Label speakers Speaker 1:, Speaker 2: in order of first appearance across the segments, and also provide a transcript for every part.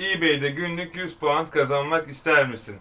Speaker 1: eBay'de günlük 100 puan kazanmak ister misin?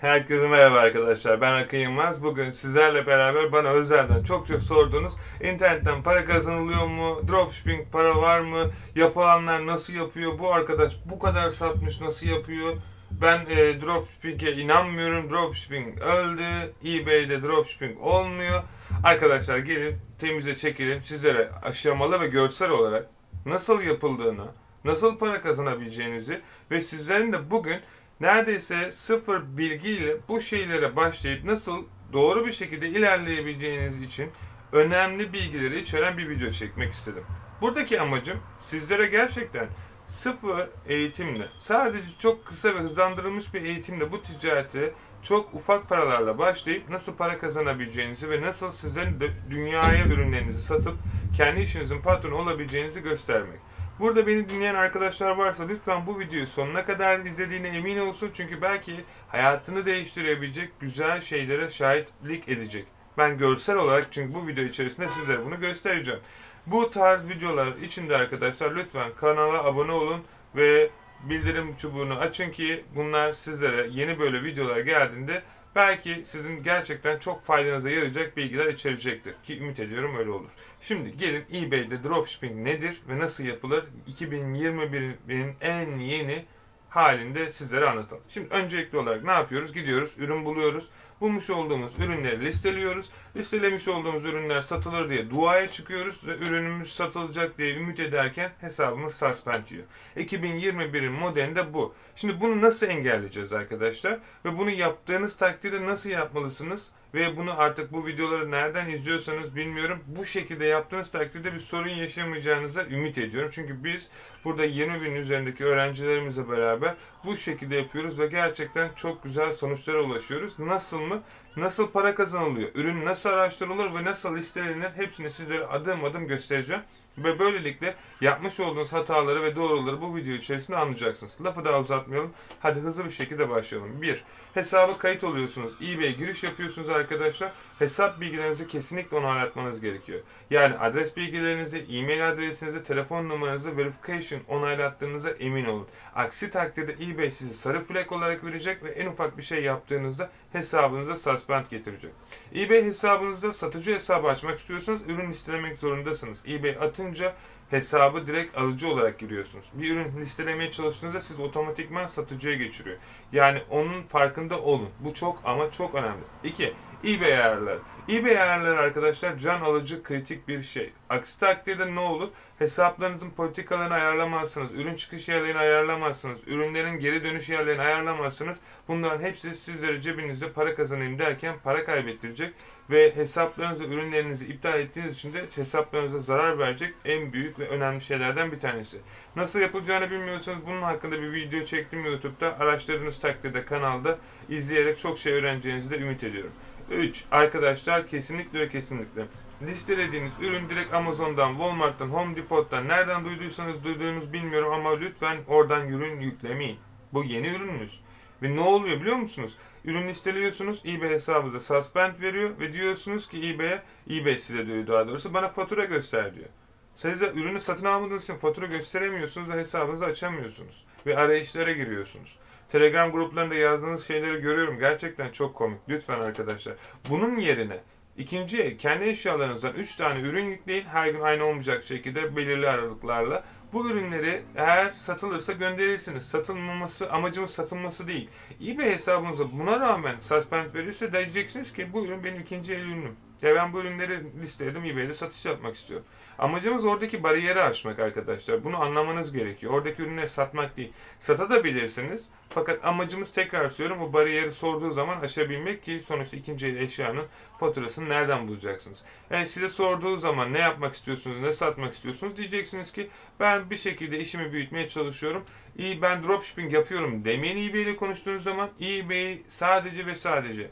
Speaker 1: Herkese merhaba arkadaşlar. Ben Akın Yılmaz. Bugün sizlerle beraber bana özelden çok çok sorduğunuz internetten para kazanılıyor mu? Dropshipping para var mı? Yapılanlar nasıl yapıyor? Bu arkadaş bu kadar satmış nasıl yapıyor? Ben e, dropshipping'e inanmıyorum. Dropshipping öldü. eBay'de dropshipping olmuyor. Arkadaşlar gelin temize çekelim. Sizlere aşamalı ve görsel olarak nasıl yapıldığını, nasıl para kazanabileceğinizi ve sizlerin de bugün neredeyse sıfır bilgiyle bu şeylere başlayıp nasıl doğru bir şekilde ilerleyebileceğiniz için önemli bilgileri içeren bir video çekmek istedim. Buradaki amacım sizlere gerçekten sıfır eğitimle, sadece çok kısa ve hızlandırılmış bir eğitimle bu ticareti çok ufak paralarla başlayıp nasıl para kazanabileceğinizi ve nasıl sizlerin de dünyaya ürünlerinizi satıp kendi işinizin patronu olabileceğinizi göstermek. Burada beni dinleyen arkadaşlar varsa lütfen bu videoyu sonuna kadar izlediğine emin olsun. Çünkü belki hayatını değiştirebilecek güzel şeylere şahitlik edecek. Ben görsel olarak çünkü bu video içerisinde sizlere bunu göstereceğim. Bu tarz videolar içinde arkadaşlar lütfen kanala abone olun ve bildirim çubuğunu açın ki bunlar sizlere yeni böyle videolar geldiğinde belki sizin gerçekten çok faydanıza yarayacak bilgiler içerecektir. Ki ümit ediyorum öyle olur. Şimdi gelin eBay'de dropshipping nedir ve nasıl yapılır? 2021'in en yeni halinde sizlere anlatalım. Şimdi öncelikli olarak ne yapıyoruz? Gidiyoruz, ürün buluyoruz. Bulmuş olduğumuz ürünleri listeliyoruz. Listelemiş olduğumuz ürünler satılır diye duaya çıkıyoruz ve ürünümüz satılacak diye ümit ederken hesabımız suspend diyor. 2021'in modelinde bu. Şimdi bunu nasıl engelleyeceğiz arkadaşlar? Ve bunu yaptığınız takdirde nasıl yapmalısınız? Ve bunu artık bu videoları nereden izliyorsanız bilmiyorum. Bu şekilde yaptığınız takdirde bir sorun yaşamayacağınıza ümit ediyorum. Çünkü biz burada 20 bin üzerindeki öğrencilerimizle beraber bu şekilde yapıyoruz ve gerçekten çok güzel sonuçlara ulaşıyoruz. Nasıl mı? Nasıl para kazanılıyor? Ürün nasıl araştırılır ve nasıl listelenir? Hepsini sizlere adım adım göstereceğim. Ve böylelikle yapmış olduğunuz hataları ve doğruları bu video içerisinde anlayacaksınız. Lafı daha uzatmayalım. Hadi hızlı bir şekilde başlayalım. 1. Hesaba kayıt oluyorsunuz. eBay giriş yapıyorsunuz arkadaşlar. Hesap bilgilerinizi kesinlikle onaylatmanız gerekiyor. Yani adres bilgilerinizi, e-mail adresinizi, telefon numaranızı verification onaylattığınıza emin olun. Aksi takdirde eBay sizi sarı flag olarak verecek ve en ufak bir şey yaptığınızda hesabınıza suspend getirecek. eBay hesabınızda satıcı hesabı açmak istiyorsanız ürün listelemek zorundasınız. eBay olunca hesabı direkt alıcı olarak giriyorsunuz. Bir ürün listelemeye çalıştığınızda siz otomatikman satıcıya geçiriyor. Yani onun farkında olun. Bu çok ama çok önemli. 2. eBay ayarları. eBay ayarları arkadaşlar can alıcı kritik bir şey. Aksi takdirde ne olur? Hesaplarınızın politikalarını ayarlamazsınız. Ürün çıkış yerlerini ayarlamazsınız. Ürünlerin geri dönüş yerlerini ayarlamazsınız. Bunların hepsi sizlere cebinizde para kazanayım derken para kaybettirecek. Ve hesaplarınızı, ürünlerinizi iptal ettiğiniz için de hesaplarınıza zarar verecek en büyük ve önemli şeylerden bir tanesi. Nasıl yapılacağını bilmiyorsanız bunun hakkında bir video çektim YouTube'da. Araştırdığınız takdirde kanalda izleyerek çok şey öğreneceğinizi de ümit ediyorum. 3. Arkadaşlar kesinlikle ve kesinlikle listelediğiniz ürün direkt Amazon'dan, Walmart'tan, Home Depot'tan nereden duyduysanız duyduğunuz bilmiyorum ama lütfen oradan ürün yüklemeyin. Bu yeni ürününüz. Ve ne oluyor biliyor musunuz? Ürün listeliyorsunuz, eBay hesabınıza suspend veriyor ve diyorsunuz ki eBay'e, eBay size diyor daha doğrusu bana fatura göster diyor. Siz de ürünü satın almadığınız için fatura gösteremiyorsunuz ve hesabınızı açamıyorsunuz. Ve arayışlara giriyorsunuz. Telegram gruplarında yazdığınız şeyleri görüyorum. Gerçekten çok komik. Lütfen arkadaşlar. Bunun yerine ikinci kendi eşyalarınızdan 3 tane ürün yükleyin. Her gün aynı olmayacak şekilde belirli aralıklarla. Bu ürünleri eğer satılırsa gönderirsiniz. Satılmaması, amacımız satılması değil. eBay hesabınıza buna rağmen suspend verirse diyeceksiniz ki bu ürün benim ikinci el ürünüm. Ya ben bu ürünleri listeledim eBay'de satış yapmak istiyorum. Amacımız oradaki bariyeri aşmak arkadaşlar. Bunu anlamanız gerekiyor. Oradaki ürünleri satmak değil. Satabilirsiniz. Fakat amacımız tekrar söylüyorum bu bariyeri sorduğu zaman aşabilmek ki sonuçta ikinci el eşyanın faturasını nereden bulacaksınız? Yani size sorduğu zaman ne yapmak istiyorsunuz, ne satmak istiyorsunuz diyeceksiniz ki ben bir şekilde işimi büyütmeye çalışıyorum. İyi ben dropshipping yapıyorum demeyin eBay ile konuştuğunuz zaman eBay sadece ve sadece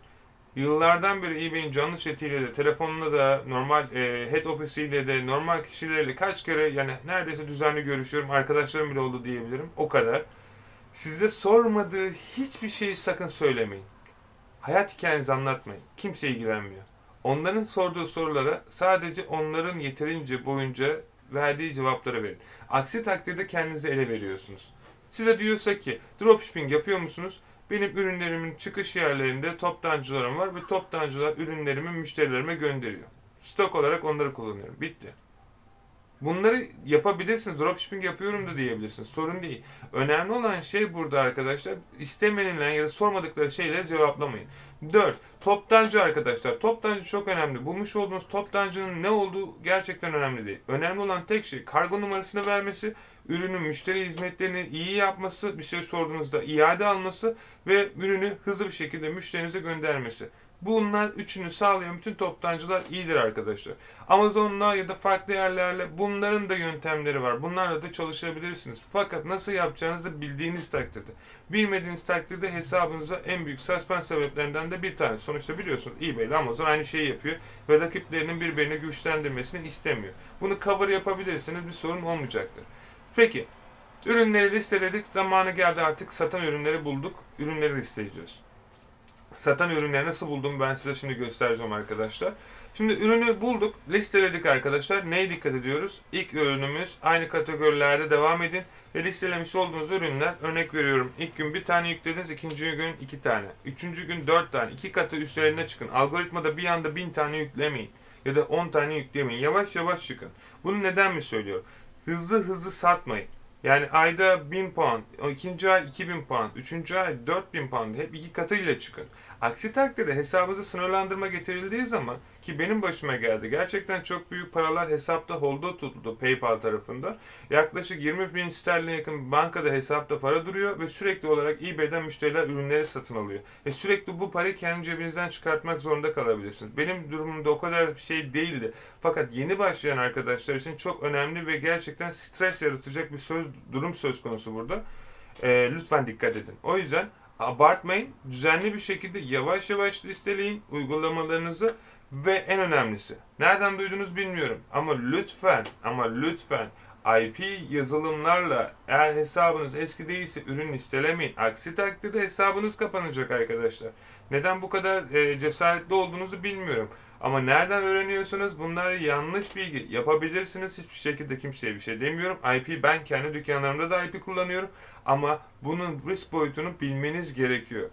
Speaker 1: Yıllardan beri eBay'in canlı chatiyle de, telefonla da, normal e, head ofisiyle de, normal kişilerle kaç kere yani neredeyse düzenli görüşüyorum. Arkadaşlarım bile oldu diyebilirim. O kadar. Size sormadığı hiçbir şeyi sakın söylemeyin. Hayat hikayenizi anlatmayın. Kimse ilgilenmiyor. Onların sorduğu sorulara sadece onların yeterince boyunca verdiği cevapları verin. Aksi takdirde kendinizi ele veriyorsunuz. Size diyorsa ki dropshipping yapıyor musunuz? Benim ürünlerimin çıkış yerlerinde toptancılarım var ve toptancılar ürünlerimi müşterilerime gönderiyor. Stok olarak onları kullanıyorum. Bitti. Bunları yapabilirsiniz. Dropshipping yapıyorum da diyebilirsiniz. Sorun değil. Önemli olan şey burada arkadaşlar istemenilen ya da sormadıkları şeyleri cevaplamayın. 4. Toptancı arkadaşlar. Toptancı çok önemli. Bulmuş olduğunuz toptancının ne olduğu gerçekten önemli değil. Önemli olan tek şey kargo numarasını vermesi, ürünün müşteri hizmetlerini iyi yapması, bir şey sorduğunuzda iade alması ve ürünü hızlı bir şekilde müşterinize göndermesi. Bunlar üçünü sağlayan bütün toptancılar iyidir arkadaşlar. Amazon'la ya da farklı yerlerle bunların da yöntemleri var. Bunlarla da çalışabilirsiniz. Fakat nasıl yapacağınızı bildiğiniz takdirde. Bilmediğiniz takdirde hesabınıza en büyük suspend sebeplerinden de bir tanesi. Sonuçta biliyorsunuz eBay ile Amazon aynı şeyi yapıyor ve rakiplerinin birbirini güçlendirmesini istemiyor. Bunu cover yapabilirsiniz bir sorun olmayacaktır. Peki ürünleri listeledik. Zamanı geldi artık satan ürünleri bulduk. Ürünleri listeleyeceğiz. Satan ürünleri nasıl buldum ben size şimdi göstereceğim arkadaşlar. Şimdi ürünü bulduk, listeledik arkadaşlar. Neye dikkat ediyoruz? İlk ürünümüz aynı kategorilerde devam edin. Ve listelemiş olduğunuz ürünler örnek veriyorum. İlk gün bir tane yüklediniz, ikinci gün iki tane. Üçüncü gün dört tane. iki katı üstlerine çıkın. Algoritmada bir anda bin tane yüklemeyin. Ya da on tane yüklemeyin. Yavaş yavaş çıkın. Bunu neden mi söylüyorum? Hızlı hızlı satmayın. Yani ayda 1000 pound, ikinci ay 2000 pound, üçüncü ay 4000 pound hep iki katıyla çıkın. Aksi takdirde hesabınıza sınırlandırma getirildiği zaman ki benim başıma geldi. Gerçekten çok büyük paralar hesapta holda tutuldu PayPal tarafından. Yaklaşık 20 bin sterlin yakın bankada hesapta para duruyor ve sürekli olarak eBay'den müşteriler ürünleri satın alıyor. Ve sürekli bu parayı kendi cebinizden çıkartmak zorunda kalabilirsiniz. Benim durumumda o kadar şey değildi. Fakat yeni başlayan arkadaşlar için çok önemli ve gerçekten stres yaratacak bir söz durum söz konusu burada. E, lütfen dikkat edin. O yüzden abartmayın. Düzenli bir şekilde yavaş yavaş listeleyin uygulamalarınızı ve en önemlisi nereden duydunuz bilmiyorum ama lütfen ama lütfen IP yazılımlarla eğer hesabınız eski değilse ürün listelemeyin. Aksi takdirde hesabınız kapanacak arkadaşlar. Neden bu kadar e, cesaretli olduğunuzu bilmiyorum. Ama nereden öğreniyorsunuz? Bunlar yanlış bilgi. Yapabilirsiniz. Hiçbir şekilde kimseye bir şey demiyorum. IP ben kendi dükkanlarımda da IP kullanıyorum. Ama bunun risk boyutunu bilmeniz gerekiyor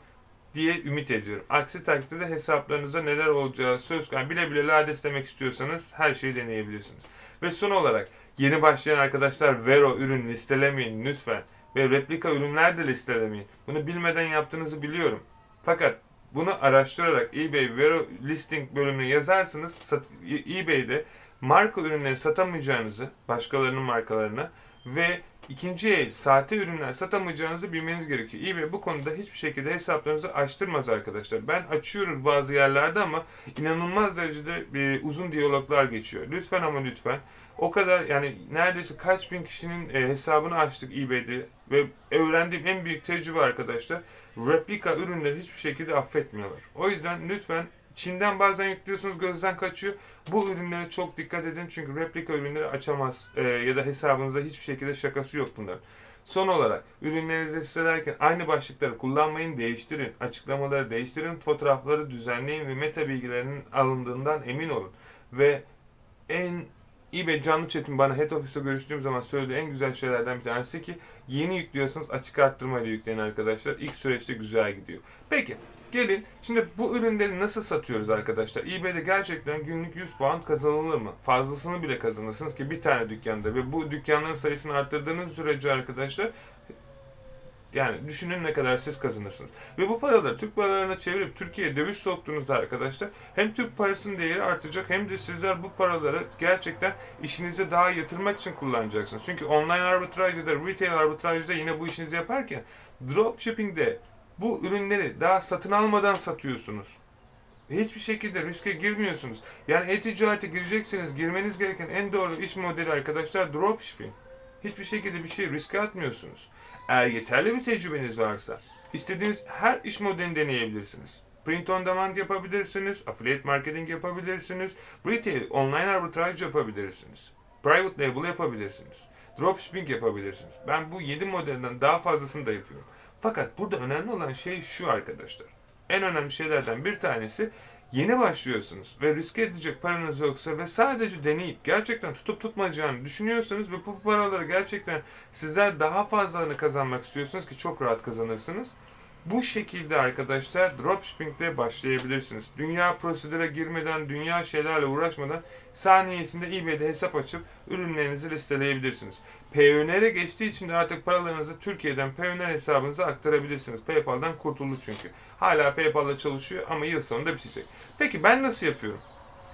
Speaker 1: diye ümit ediyorum. Aksi takdirde hesaplarınızda neler olacağı söz konusu. Yani bile bile lades demek istiyorsanız her şeyi deneyebilirsiniz. Ve son olarak yeni başlayan arkadaşlar Vero ürün listelemeyin lütfen. Ve replika ürünler de listelemeyin. Bunu bilmeden yaptığınızı biliyorum. Fakat bunu araştırarak eBay Vero Listing bölümüne yazarsınız. eBay'de marka ürünleri satamayacağınızı, başkalarının markalarına ve ikinci el sahte ürünler satamayacağınızı bilmeniz gerekiyor. eBay bu konuda hiçbir şekilde hesaplarınızı açtırmaz arkadaşlar. Ben açıyorum bazı yerlerde ama inanılmaz derecede e, uzun diyaloglar geçiyor. Lütfen ama lütfen o kadar yani neredeyse kaç bin kişinin e, hesabını açtık eBay'de ve öğrendiğim en büyük tecrübe arkadaşlar replika ürünleri hiçbir şekilde affetmiyorlar. O yüzden lütfen Çin'den bazen yüklüyorsunuz gözden kaçıyor. Bu ürünlere çok dikkat edin çünkü replika ürünleri açamaz e, ya da hesabınızda hiçbir şekilde şakası yok bunların. Son olarak ürünlerinizi listelerken aynı başlıkları kullanmayın, değiştirin. Açıklamaları değiştirin, fotoğrafları düzenleyin ve meta bilgilerinin alındığından emin olun. Ve en eBay canlı chat'in bana head office'te görüştüğüm zaman söylediği en güzel şeylerden bir tanesi ki yeni yüklüyorsanız açık arttırma ile yükleyin arkadaşlar. İlk süreçte güzel gidiyor. Peki gelin şimdi bu ürünleri nasıl satıyoruz arkadaşlar? eBay'de gerçekten günlük 100 puan kazanılır mı? Fazlasını bile kazanırsınız ki bir tane dükkanda ve bu dükkanların sayısını arttırdığınız sürece arkadaşlar yani düşünün ne kadar siz kazanırsınız. Ve bu paraları Türk paralarına çevirip Türkiye'ye döviz soktuğunuzda arkadaşlar hem Türk parasının değeri artacak hem de sizler bu paraları gerçekten işinize daha yatırmak için kullanacaksınız. Çünkü online arbitrajda, retail arbitrajda yine bu işinizi yaparken dropshipping'de bu ürünleri daha satın almadan satıyorsunuz. Hiçbir şekilde riske girmiyorsunuz. Yani e-ticarete gireceksiniz. Girmeniz gereken en doğru iş modeli arkadaşlar dropshipping. Hiçbir şekilde bir şey riske atmıyorsunuz. Eğer yeterli bir tecrübeniz varsa istediğiniz her iş modelini deneyebilirsiniz. Print on demand yapabilirsiniz, affiliate marketing yapabilirsiniz, retail, online arbitraj yapabilirsiniz, private label yapabilirsiniz, dropshipping yapabilirsiniz. Ben bu 7 modelden daha fazlasını da yapıyorum. Fakat burada önemli olan şey şu arkadaşlar. En önemli şeylerden bir tanesi yeni başlıyorsunuz ve riske edecek paranız yoksa ve sadece deneyip gerçekten tutup tutmayacağını düşünüyorsanız ve bu paraları gerçekten sizler daha fazlalarını kazanmak istiyorsunuz ki çok rahat kazanırsınız. Bu şekilde arkadaşlar dropshipping'de başlayabilirsiniz. Dünya prosedüre girmeden, dünya şeylerle uğraşmadan saniyesinde eBay'de hesap açıp ürünlerinizi listeleyebilirsiniz. Payoneer'e geçtiği için de artık paralarınızı Türkiye'den Payoneer hesabınıza aktarabilirsiniz. PayPal'dan kurtuldu çünkü. Hala PayPal'la çalışıyor ama yıl sonunda bitecek. Peki ben nasıl yapıyorum?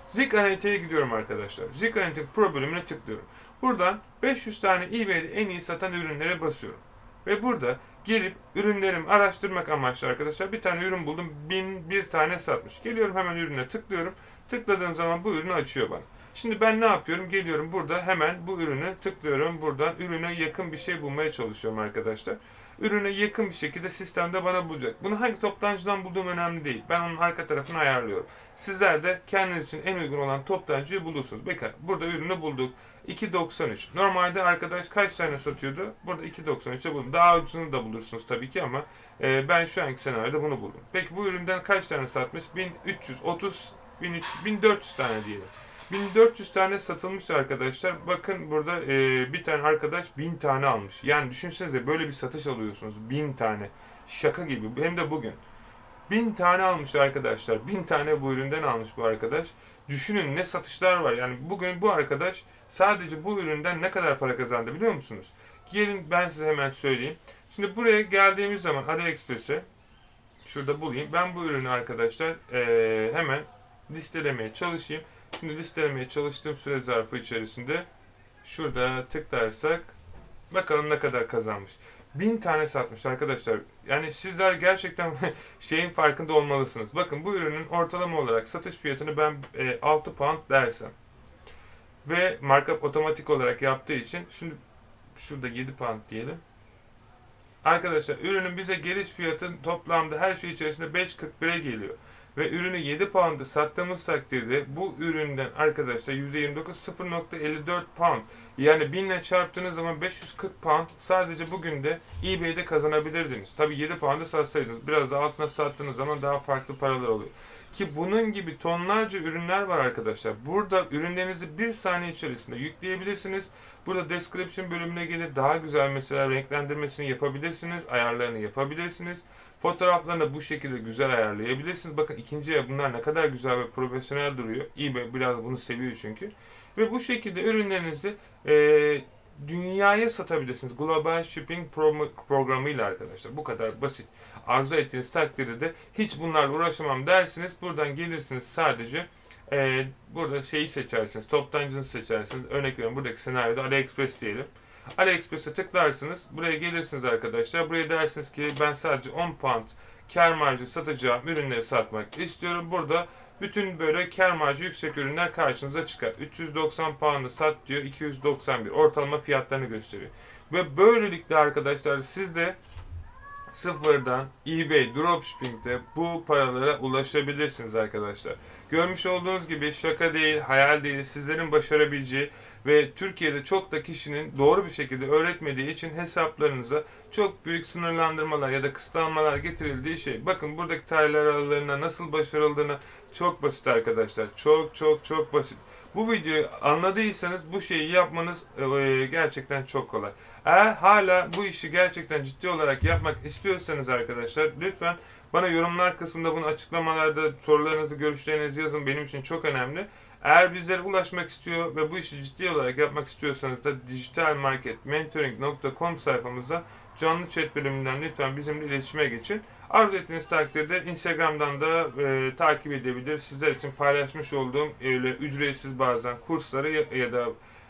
Speaker 1: Zik Analytic'e gidiyorum arkadaşlar. Zik Analytic Pro bölümüne tıklıyorum. Buradan 500 tane eBay'de en iyi satan ürünlere basıyorum. Ve burada gelip ürünlerimi araştırmak amaçlı arkadaşlar bir tane ürün buldum. Bin bir tane satmış. Geliyorum hemen ürüne tıklıyorum. Tıkladığım zaman bu ürünü açıyor bana. Şimdi ben ne yapıyorum? Geliyorum burada hemen bu ürünü tıklıyorum. Buradan ürüne yakın bir şey bulmaya çalışıyorum arkadaşlar. Ürüne yakın bir şekilde sistemde bana bulacak. Bunu hangi toptancıdan bulduğum önemli değil. Ben onun arka tarafını ayarlıyorum. Sizler de kendiniz için en uygun olan toptancıyı bulursunuz. Bakın burada ürünü bulduk. 2.93. Normalde arkadaş kaç tane satıyordu? Burada 2.93'e buldum. Daha ucuzunu da bulursunuz tabii ki ama e, ben şu anki senaryoda bunu buldum. Peki bu üründen kaç tane satmış? 1330, 1300, 1400 tane diyelim. 1400 tane satılmış arkadaşlar. Bakın burada e, bir tane arkadaş 1000 tane almış. Yani düşünsenize böyle bir satış alıyorsunuz. 1000 tane. Şaka gibi. Hem de bugün. 1000 tane almış arkadaşlar. 1000 tane bu üründen almış bu arkadaş. Düşünün ne satışlar var. Yani bugün bu arkadaş sadece bu üründen ne kadar para kazandı biliyor musunuz? Gelin ben size hemen söyleyeyim. Şimdi buraya geldiğimiz zaman AliExpress'e şurada bulayım. Ben bu ürünü arkadaşlar e, hemen listelemeye çalışayım. Şimdi listelemeye çalıştığım süre zarfı içerisinde şurada tıklarsak bakalım ne kadar kazanmış. Bin tane satmış arkadaşlar. Yani sizler gerçekten şeyin farkında olmalısınız. Bakın bu ürünün ortalama olarak satış fiyatını ben e, 6 pound dersem ve markup otomatik olarak yaptığı için şimdi şurada 7 pound diyelim. Arkadaşlar ürünün bize geliş fiyatı toplamda her şey içerisinde 5.41'e geliyor ve ürünü 7 pound'a sattığımız takdirde bu üründen arkadaşlar %29 0.54 pound yani 1000 ile çarptığınız zaman 540 pound sadece bugün de eBay'de kazanabilirdiniz. Tabi 7 pound'a satsaydınız biraz daha altına sattığınız zaman daha farklı paralar oluyor. Ki bunun gibi tonlarca ürünler var arkadaşlar. Burada ürünlerinizi bir saniye içerisinde yükleyebilirsiniz. Burada description bölümüne gelir daha güzel mesela renklendirmesini yapabilirsiniz. Ayarlarını yapabilirsiniz. Fotoğraflarını bu şekilde güzel ayarlayabilirsiniz. Bakın ikinciye bunlar ne kadar güzel ve profesyonel duruyor. eBay biraz bunu seviyor çünkü. Ve bu şekilde ürünlerinizi e, dünyaya satabilirsiniz. Global Shipping programıyla arkadaşlar. Bu kadar basit. Arzu ettiğiniz takdirde de hiç bunlarla uğraşamam dersiniz. Buradan gelirsiniz sadece e, burada şeyi seçersiniz. Toptancını seçersiniz. Örnek veriyorum buradaki senaryoda AliExpress diyelim. AliExpress'e tıklarsınız. Buraya gelirsiniz arkadaşlar. Buraya dersiniz ki ben sadece 10 pound kar marjı satacağım ürünleri satmak istiyorum. Burada bütün böyle kar marjı yüksek ürünler karşınıza çıkar. 390 pound'ı sat diyor, 291 ortalama fiyatlarını gösteriyor. Ve böylelikle arkadaşlar siz de sıfırdan eBay dropshipping'de bu paralara ulaşabilirsiniz arkadaşlar. Görmüş olduğunuz gibi şaka değil, hayal değil, sizlerin başarabileceği ve Türkiye'de çok da kişinin doğru bir şekilde öğretmediği için hesaplarınıza çok büyük sınırlandırmalar ya da kısıtlamalar getirildiği şey. Bakın buradaki tarihler aralarına nasıl başarıldığını çok basit arkadaşlar. Çok çok çok basit. Bu videoyu anladıysanız bu şeyi yapmanız e, gerçekten çok kolay. Eğer hala bu işi gerçekten ciddi olarak yapmak istiyorsanız arkadaşlar lütfen bana yorumlar kısmında bunu açıklamalarda sorularınızı, görüşlerinizi yazın. Benim için çok önemli. Eğer bizlere ulaşmak istiyor ve bu işi ciddi olarak yapmak istiyorsanız da digitalmarketmentoring.com sayfamızda canlı chat bölümünden lütfen bizimle iletişime geçin. Arzu ettiğiniz takdirde Instagram'dan da e, takip edebilir. Sizler için paylaşmış olduğum öyle ücretsiz bazen kursları ya, ya da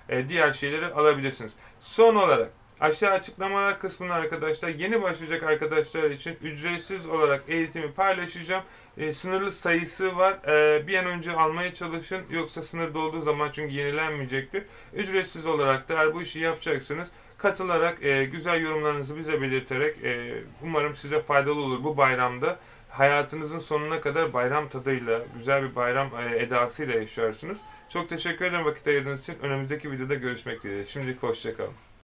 Speaker 1: e, diğer şeyleri alabilirsiniz. Son olarak aşağı açıklamalar kısmında arkadaşlar yeni başlayacak arkadaşlar için ücretsiz olarak eğitimi paylaşacağım. E, sınırlı sayısı var. E, bir an önce almaya çalışın. Yoksa sınır dolduğu zaman çünkü yenilenmeyecektir. Ücretsiz olarak da eğer bu işi yapacaksınız katılarak e, güzel yorumlarınızı bize belirterek e, umarım size faydalı olur bu bayramda. Hayatınızın sonuna kadar bayram tadıyla, güzel bir bayram e, edasıyla yaşarsınız. Çok teşekkür ederim vakit ayırdığınız için. Önümüzdeki videoda görüşmek dileğiyle. Şimdilik hoşçakalın.